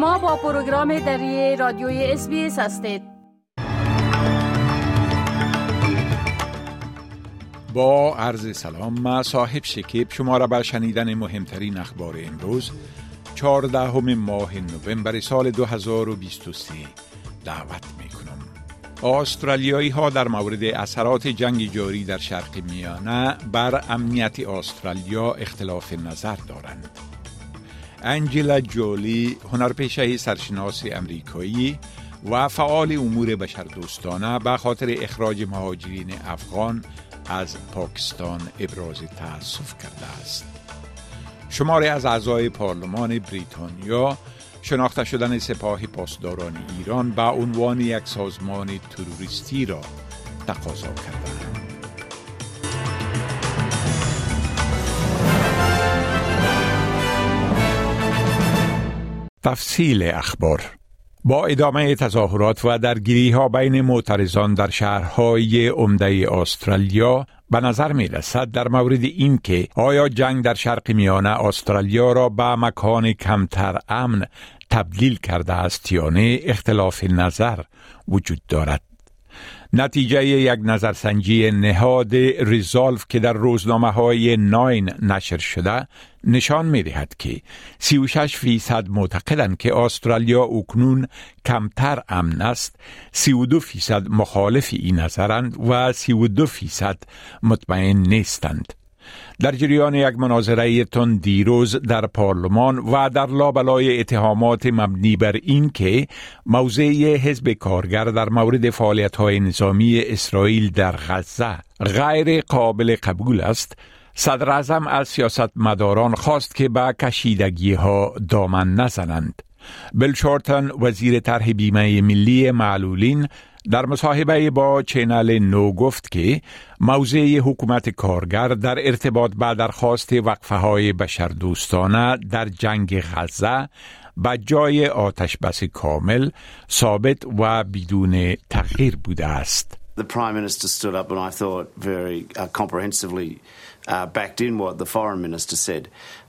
شما با پروگرام دری رادیوی اس هستید. با عرض سلام ما صاحب شکیب. شما را به شنیدن مهمترین اخبار امروز 14 ماه نوامبر سال 2023 دعوت می کنم استرالیایی ها در مورد اثرات جنگ جاری در شرق میانه بر امنیت استرالیا اختلاف نظر دارند. انجلا جولی هنرپیشه سرشناس امریکایی و فعال امور بشردوستانه به خاطر اخراج مهاجرین افغان از پاکستان ابراز تأسف کرده است. شماری از اعضای پارلمان بریتانیا شناخته شدن سپاه پاسداران ایران به عنوان یک سازمان تروریستی را تقاضا کردند تفصیل اخبار. با ادامه تظاهرات و درگیری ها بین معترضان در شهرهای عمده استرالیا به نظر می رسد در مورد این که آیا جنگ در شرق میانه استرالیا را به مکان کمتر امن تبدیل کرده است یا نه اختلاف نظر وجود دارد. نتیجه یک نظرسنجی نهاد ریزالف که در روزنامه های ناین نشر شده نشان می دهد که 36 فیصد معتقدند که استرالیا اکنون کمتر امن است 32 فیصد مخالف این نظرند و 32 فیصد مطمئن نیستند. در جریان یک مناظره تون دیروز در پارلمان و در لابلای اتهامات مبنی بر این که موضع حزب کارگر در مورد فعالیت نظامی اسرائیل در غزه غیر قابل قبول است صدر از سیاست مداران خواست که به کشیدگی ها دامن نزنند. بل شورتن وزیر طرح بیمه ملی معلولین در مصاحبه با چینل نو گفت که موضع حکومت کارگر در ارتباط با درخواست وقفه های بشردوستانه در جنگ غزه به جای آتش بس کامل ثابت و بدون تغییر بوده است. The Prime Minister stood up and I thought very uh, comprehensively uh, backed in what the Foreign Minister said.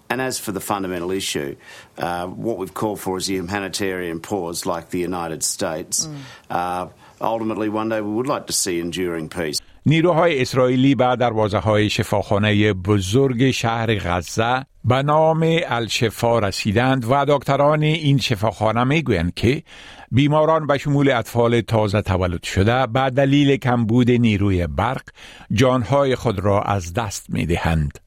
And as for the fundamental issue, uh, what we've called for is a humanitarian pause like the United States. Mm. Ultimately, one day we would like to see enduring peace. نیروهای اسرائیلی به دروازه های شفاخانه بزرگ شهر غزه به نام الشفا رسیدند و دکتران این شفاخانه می‌گویند که بیماران به شمول اطفال تازه تولد شده به دلیل کمبود نیروی برق جانهای خود را از دست می دهند.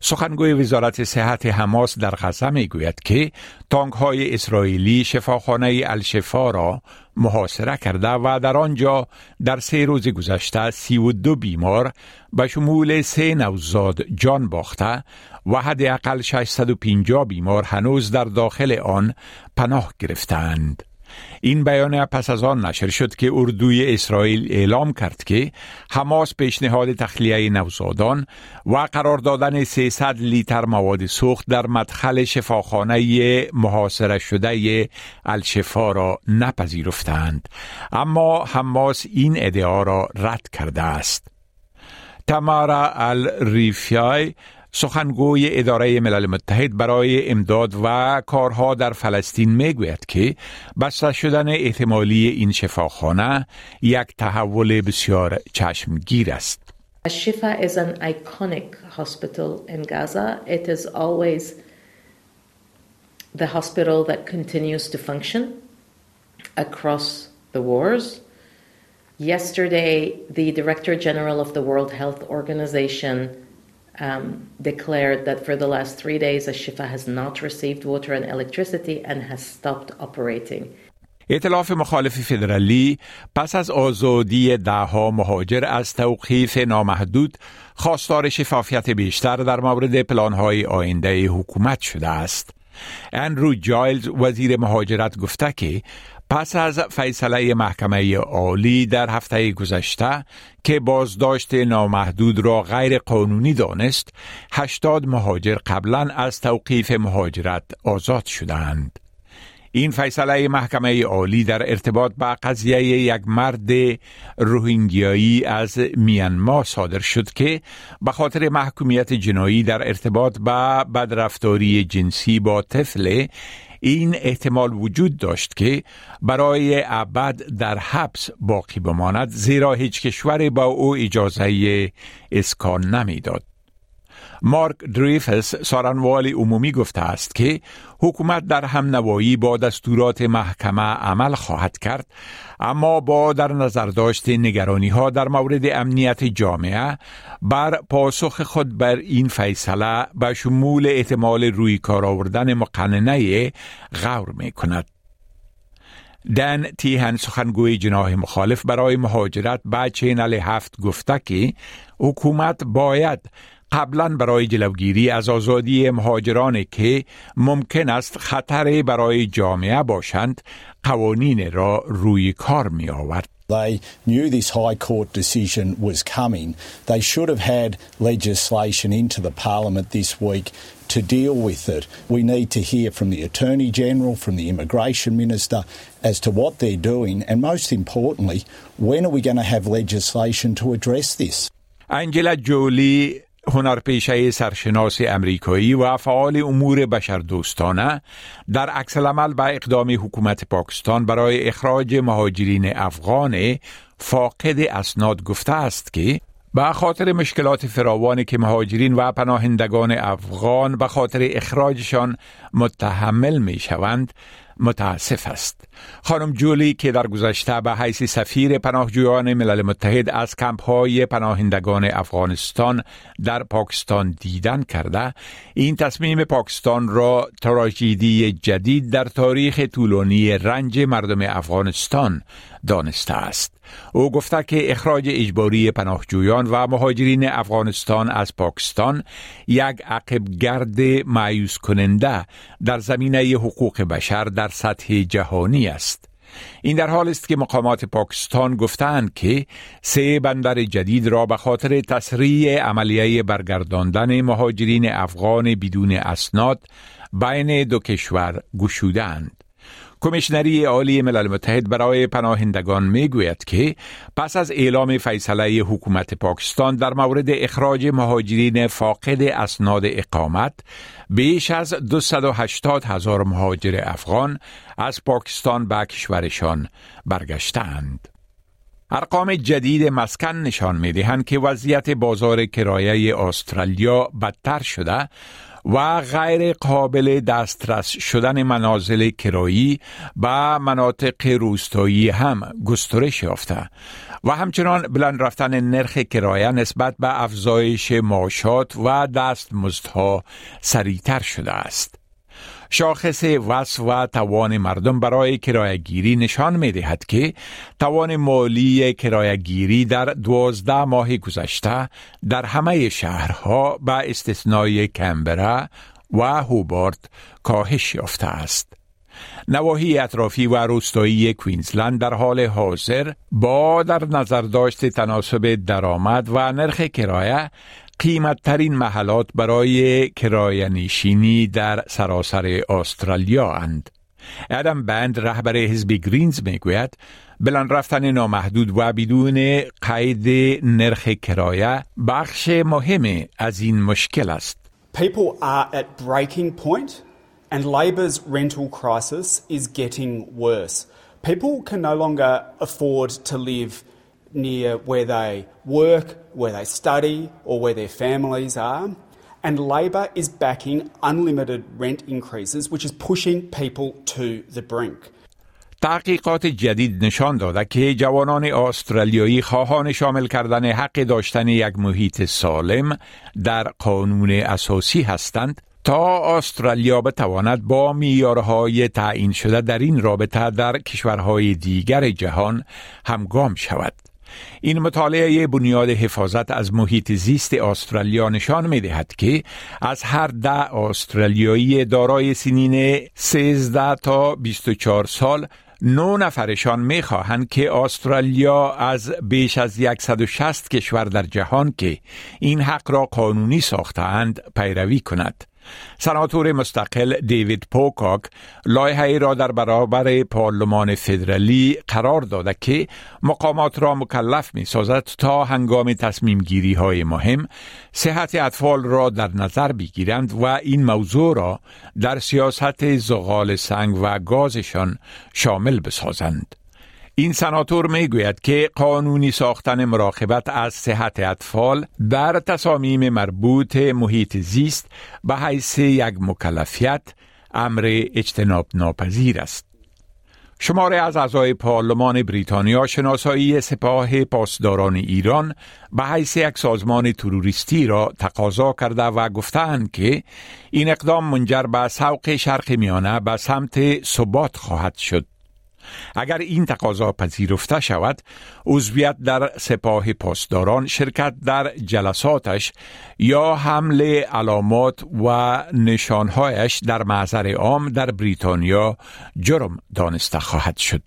سخنگوی وزارت صحت حماس در غزه می گوید که تانک های اسرائیلی شفاخانه الشفا را محاصره کرده و در آنجا در سه روز گذشته سی و دو بیمار به شمول سه نوزاد جان باخته و حداقل 650 بیمار هنوز در داخل آن پناه گرفتند. این بیانیه پس از آن نشر شد که اردوی اسرائیل اعلام کرد که حماس پیشنهاد تخلیه نوزادان و قرار دادن 300 لیتر مواد سوخت در مدخل شفاخانه محاصره شده الشفا را نپذیرفتند. اما حماس این ادعا را رد کرده است. تمارا الریفیای سخنگوی اداره ملل متحد برای امداد و کارها در فلسطین می‌گوید که بسته شدن احتمالی این شفاخانه یک تحول بسیار چشمگیر است. Shifa is an iconic hospital in Gaza. It is always the hospital that continues to function across the wars. Yesterday, the Director General of the World Health Organization um, declared that for the last three days, Ashifa has not received water and electricity and has stopped operating. ائتلاف مخالف فدرالی پس از آزادی دهها مهاجر از توقیف نامحدود خواستار شفافیت بیشتر در مورد پلانهای آینده حکومت شده است. اندرو جایلز وزیر مهاجرت گفته که پس از فیصله محکمه عالی در هفته گذشته که بازداشت نامحدود را غیر قانونی دانست، 80 مهاجر قبلا از توقیف مهاجرت آزاد شدند. این فیصله محکمه عالی در ارتباط با قضیه یک مرد روهینگیایی از میانما صادر شد که به خاطر محکومیت جنایی در ارتباط با بدرفتاری جنسی با طفل این احتمال وجود داشت که برای ابد در حبس باقی بماند زیرا هیچ کشوری با او اجازه اسکان نمی‌داد. مارک دریفس سارنوال عمومی گفته است که حکومت در هم نوایی با دستورات محکمه عمل خواهد کرد اما با در نظر داشت نگرانی ها در مورد امنیت جامعه بر پاسخ خود بر این فیصله به شمول احتمال روی کار آوردن مقننه غور می کند. دن تیهن سخنگوی جناح مخالف برای مهاجرت به چینل هفت گفته که حکومت باید قبلا برای جلوگیری از آزادی مهاجران که ممکن است خطر برای جامعه باشند قوانین را روی کار می آورد. They knew this High Court decision was coming. They should have had legislation into the Parliament this week to deal with it. We need to hear from the Attorney General, from the Immigration Minister, as to what they're doing, and most importantly, when are we going to have legislation to address this? Angela Jolie هنرپیشه سرشناس امریکایی و فعال امور بشردوستانه در عکس عمل به اقدام حکومت پاکستان برای اخراج مهاجرین افغان فاقد اسناد گفته است که به خاطر مشکلات فراوانی که مهاجرین و پناهندگان افغان به خاطر اخراجشان متحمل می شوند متاسف است. خانم جولی که در گذشته به حیث سفیر پناهجویان ملل متحد از کمپ های پناهندگان افغانستان در پاکستان دیدن کرده این تصمیم پاکستان را تراژدی جدید در تاریخ طولانی رنج مردم افغانستان دانسته است او گفته که اخراج اجباری پناهجویان و مهاجرین افغانستان از پاکستان یک عقب گرد معیوس کننده در زمینه حقوق بشر در سطح جهانی است این در حال است که مقامات پاکستان گفتند که سه بندر جدید را به خاطر تسریع عملیه برگرداندن مهاجرین افغان بدون اسناد بین دو کشور گشودند. کمیشنری عالی ملل متحد برای پناهندگان می گوید که پس از اعلام فیصله حکومت پاکستان در مورد اخراج مهاجرین فاقد اسناد اقامت بیش از 280 هزار مهاجر افغان از پاکستان به کشورشان برگشتند. ارقام جدید مسکن نشان می دهند که وضعیت بازار کرایه استرالیا بدتر شده و غیر قابل دسترس شدن منازل کرایی و مناطق روستایی هم گسترش یافته و همچنان بلند رفتن نرخ کرایه نسبت به افزایش معاشات و دستمزدها سریعتر شده است. شاخص وصف و توان مردم برای کرایگیری نشان می دهد که توان مالی کرایگیری در دوازده ماه گذشته در همه شهرها به استثنای کمبرا و هوبارت کاهش یافته است. نواحی اطرافی و روستایی کوینزلند در حال حاضر با در نظر داشت تناسب درآمد و نرخ کرایه قیمتترین محلات برای کرایه نشینی در سراسر استرالیا اند. ادم بند رهبر حزب گرینز می‌گوید بلند رفتن نامحدود و بدون قید نرخ کرایه بخش مهم از این مشکل است. People are at breaking point and Labor's rental crisis is getting worse. People can no longer afford to live near where they work, where they study, or where their families are. And Labor is backing unlimited rent increases, which is pushing people to the brink. تحقیقات جدید نشان داده که جوانان استرالیایی خواهان شامل کردن حق داشتن یک محیط سالم در قانون اساسی هستند تا استرالیا بتواند با میارهای تعیین شده در این رابطه در کشورهای دیگر جهان همگام شود. این مطالعه بنیاد حفاظت از محیط زیست استرالیا نشان می دهد که از هر ده استرالیایی دارای سنین 13 تا 24 سال نو نفرشان می خواهند که استرالیا از بیش از 160 کشور در جهان که این حق را قانونی ساختند پیروی کند. سناتور مستقل دیوید پوکاک لایحه را در برابر پارلمان فدرالی قرار داده که مقامات را مکلف می سازد تا هنگام تصمیم گیری های مهم صحت اطفال را در نظر بگیرند و این موضوع را در سیاست زغال سنگ و گازشان شامل بسازند. این سناتور می گوید که قانونی ساختن مراقبت از صحت اطفال در تصامیم مربوط محیط زیست به حیث یک مکلفیت امر اجتناب ناپذیر است. شماره از اعضای پارلمان بریتانیا شناسایی سپاه پاسداران ایران به حیث یک سازمان تروریستی را تقاضا کرده و گفتند که این اقدام منجر به سوق شرق میانه به سمت ثبات خواهد شد. اگر این تقاضا پذیرفته شود عضویت در سپاه پاسداران شرکت در جلساتش یا حمل علامات و نشانهایش در معذر عام در بریتانیا جرم دانسته خواهد شد.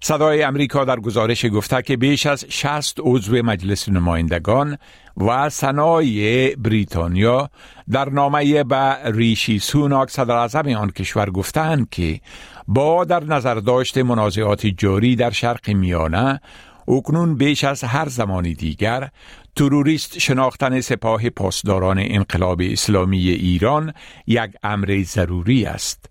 صدای امریکا در گزارش گفته که بیش از 60 عضو مجلس نمایندگان و سنای بریتانیا در نامه به ریشی سوناک صدر آن کشور گفتند که با در نظر داشت منازعات جاری در شرق میانه اکنون بیش از هر زمانی دیگر تروریست شناختن سپاه پاسداران انقلاب اسلامی ایران یک امر ضروری است.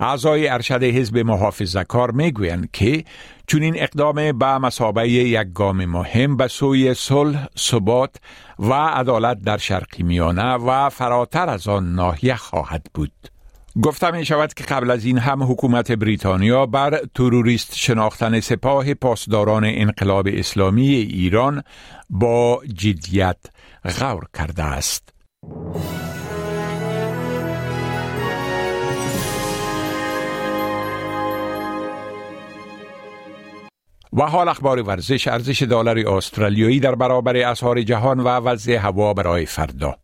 اعضای ارشد حزب محافظه کار می‌گویند که چون این اقدام به مسابه یک گام مهم به سوی صلح، ثبات و عدالت در شرق میانه و فراتر از آن ناحیه خواهد بود. گفته می شود که قبل از این هم حکومت بریتانیا بر تروریست شناختن سپاه پاسداران انقلاب اسلامی ایران با جدیت غور کرده است. و حال اخبار ورزش ارزش دلار استرالیایی در برابر اسعار جهان و وضع هوا برای فردا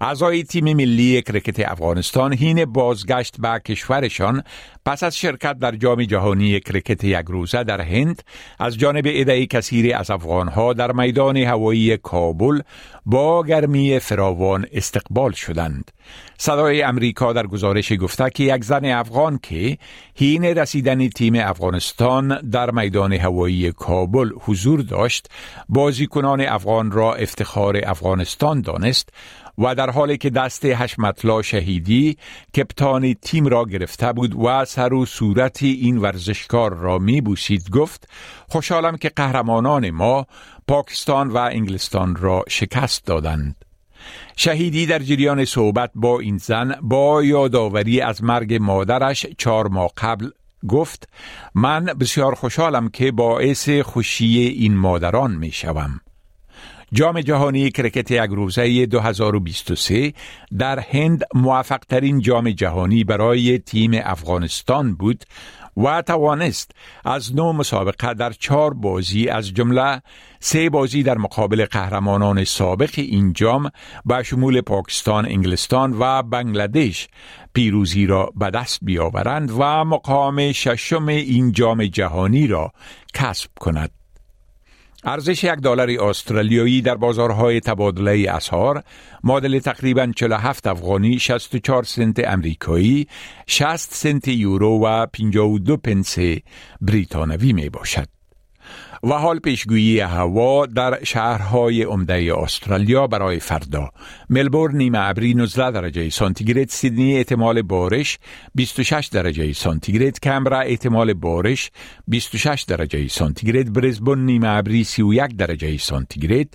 اعضای تیم ملی کرکت افغانستان هین بازگشت به کشورشان پس از شرکت در جام جهانی کرکت یک روزه در هند از جانب عده کثیر از افغانها در میدان هوایی کابل با گرمی فراوان استقبال شدند. صدای امریکا در گزارش گفته که یک زن افغان که هین رسیدن تیم افغانستان در میدان هوایی کابل حضور داشت بازیکنان افغان را افتخار افغانستان دانست و در حالی که دست حشمتلا شهیدی کپتان تیم را گرفته بود و سر و صورت این ورزشکار را می بوسید گفت خوشحالم که قهرمانان ما پاکستان و انگلستان را شکست دادند. شهیدی در جریان صحبت با این زن با یادآوری از مرگ مادرش چهار ماه قبل گفت من بسیار خوشحالم که باعث خوشی این مادران می شوم. جام جهانی کرکت یک روزه 2023 در هند موفق ترین جام جهانی برای تیم افغانستان بود و توانست از نو مسابقه در چهار بازی از جمله سه بازی در مقابل قهرمانان سابق این جام به شمول پاکستان، انگلستان و بنگلادش پیروزی را به دست بیاورند و مقام ششم این جام جهانی را کسب کند. ارزش یک دلار استرالیایی در بازارهای تبادله اسعار معادل تقریبا 47 افغانی 64 سنت امریکایی 60 سنت یورو و 52 پنس بریتانوی می باشد و حال پیشگویی هوا در شهرهای عمده استرالیا برای فردا. ملبورن نیمه ابری 19 درجه سانتیگراد سیدنی احتمال بارش 26 درجه سانتیگراد کمبرا احتمال بارش 26 درجه سانتیگراد برزبون نیمه ابری 31 درجه سانتیگراد.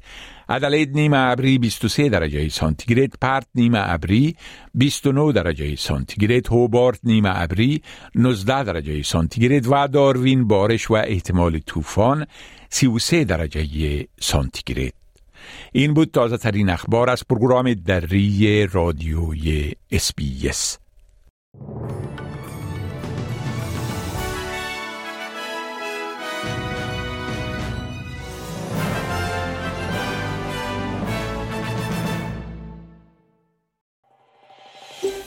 ادلید نیمه ابری 23 درجه سانتیگراد پرت نیمه ابری 29 درجه سانتیگراد هوبارت نیمه ابری 19 درجه سانتیگراد و داروین بارش و احتمال طوفان 33 درجه سانتیگراد این بود تازه ترین اخبار از program دری رادیوی SBS